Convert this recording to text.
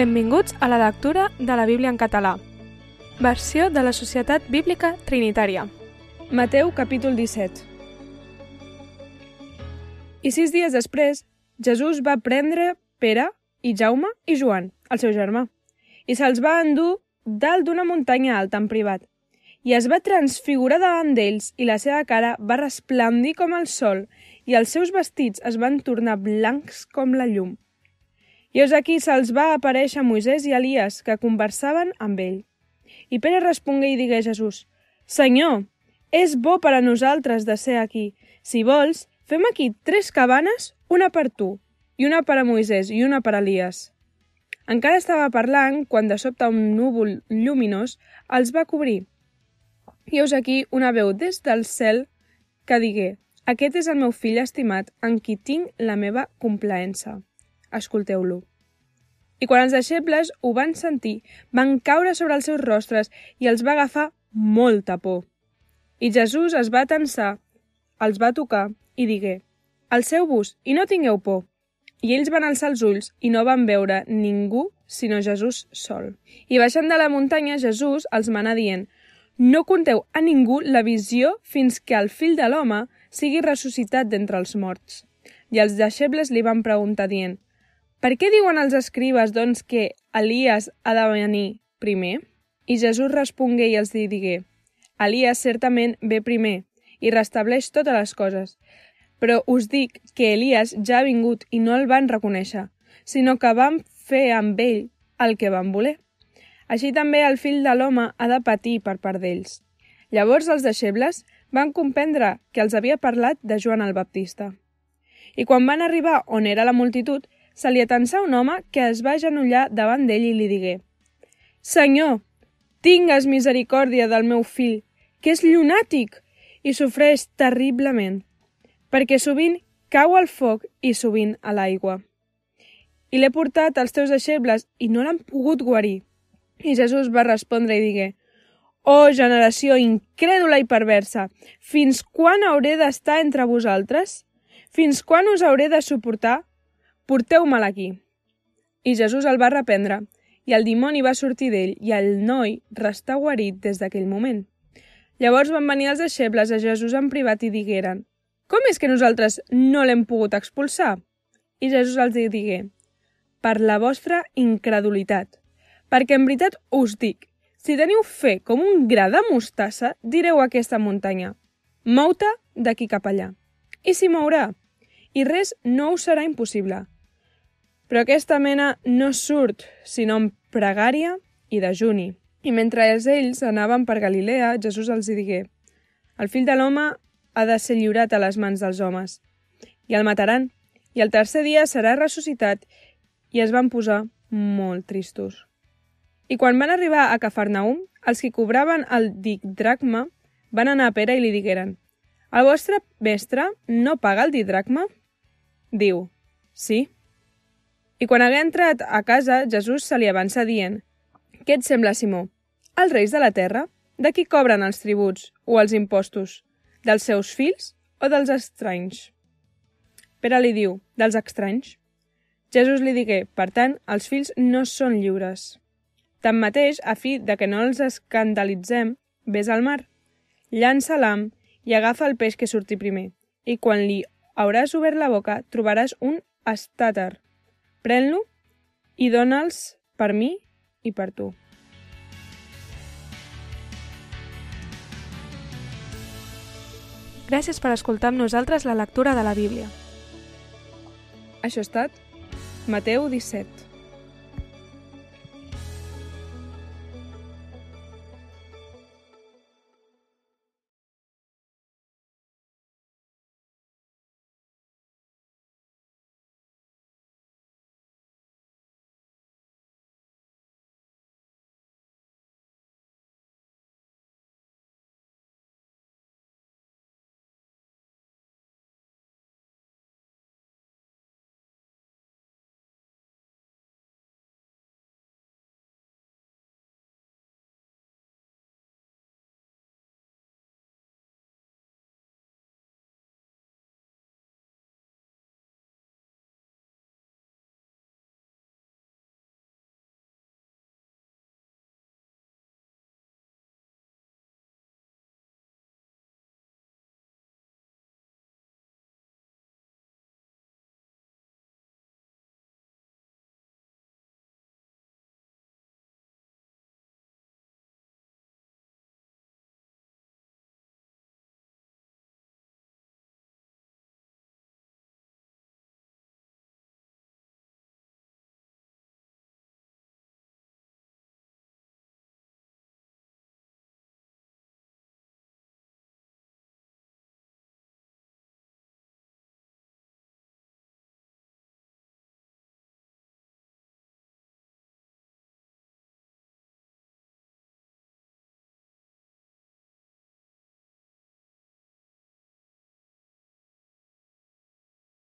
Benvinguts a la lectura de la Bíblia en català. Versió de la Societat Bíblica Trinitària. Mateu capítol 17. I sis dies després, Jesús va prendre Pere i Jaume i Joan, el seu germà, i se'ls va endur dalt d'una muntanya alta en privat. I es va transfigurar davant d'ells i la seva cara va resplendir com el sol i els seus vestits es van tornar blancs com la llum. I és aquí se'ls va aparèixer Moisès i Elias, que conversaven amb ell. I Pere respongué i digué a Jesús, Senyor, és bo per a nosaltres de ser aquí. Si vols, fem aquí tres cabanes, una per tu, i una per a Moisès i una per a Elias. Encara estava parlant quan de sobte un núvol lluminós els va cobrir. I heus aquí una veu des del cel que digué Aquest és el meu fill estimat en qui tinc la meva complaença escolteu-lo. I quan els deixebles ho van sentir, van caure sobre els seus rostres i els va agafar molta por. I Jesús es va tensar, els va tocar i digué, Alceu-vos i no tingueu por. I ells van alçar els ulls i no van veure ningú sinó Jesús sol. I baixant de la muntanya, Jesús els manà dient, No conteu a ningú la visió fins que el fill de l'home sigui ressuscitat d'entre els morts. I els deixebles li van preguntar dient, per què diuen els escribes, doncs, que Elias ha de venir primer? I Jesús respongué i els digué, Elias certament ve primer i restableix totes les coses. Però us dic que Elias ja ha vingut i no el van reconèixer, sinó que van fer amb ell el que van voler. Així també el fill de l'home ha de patir per part d'ells. Llavors els deixebles van comprendre que els havia parlat de Joan el Baptista. I quan van arribar on era la multitud, se li atensà un home que es va genollar davant d'ell i li digué «Senyor, tingues misericòrdia del meu fill, que és llunàtic i sofreix terriblement, perquè sovint cau al foc i sovint a l'aigua. I l'he portat als teus deixebles i no l'han pogut guarir. I Jesús va respondre i digué, Oh, generació incrèdula i perversa, fins quan hauré d'estar entre vosaltres? Fins quan us hauré de suportar? Porteu-me'l aquí. I Jesús el va reprendre, i el dimoni va sortir d'ell, i el noi restà guarit des d'aquell moment. Llavors van venir els deixebles a Jesús en privat i digueren, com és que nosaltres no l'hem pogut expulsar? I Jesús els digué, per la vostra incredulitat. Perquè en veritat us dic, si teniu fe com un gra de mostassa, direu a aquesta muntanya, mou-te d'aquí cap allà. I s'hi mourà. I res no us serà impossible. Però aquesta mena no surt, sinó en pregària i dejuni. I mentre ells anaven per Galilea, Jesús els digué El fill de l'home ha de ser lliurat a les mans dels homes, i el mataran, i el tercer dia serà ressuscitat, i es van posar molt tristos. I quan van arribar a Cafarnaum, els que cobraven el didracma van anar a Pere i li digueren «El vostre mestre no paga el didracma?» Diu «Sí». I quan hagué entrat a casa, Jesús se li avança dient «Què et sembla, Simó? Els reis de la terra? De qui cobren els tributs o els impostos? Dels seus fills o dels estranys?» Pere li diu «Dels estranys». Jesús li digué, per tant, els fills no són lliures. Tanmateix, a fi de que no els escandalitzem, vés al mar, llança l'am i agafa el peix que surti primer, i quan li hauràs obert la boca trobaràs un estàter Pren-lo i dona'ls per mi i per tu. Gràcies per escoltar amb nosaltres la lectura de la Bíblia. Això ha estat Mateu 17.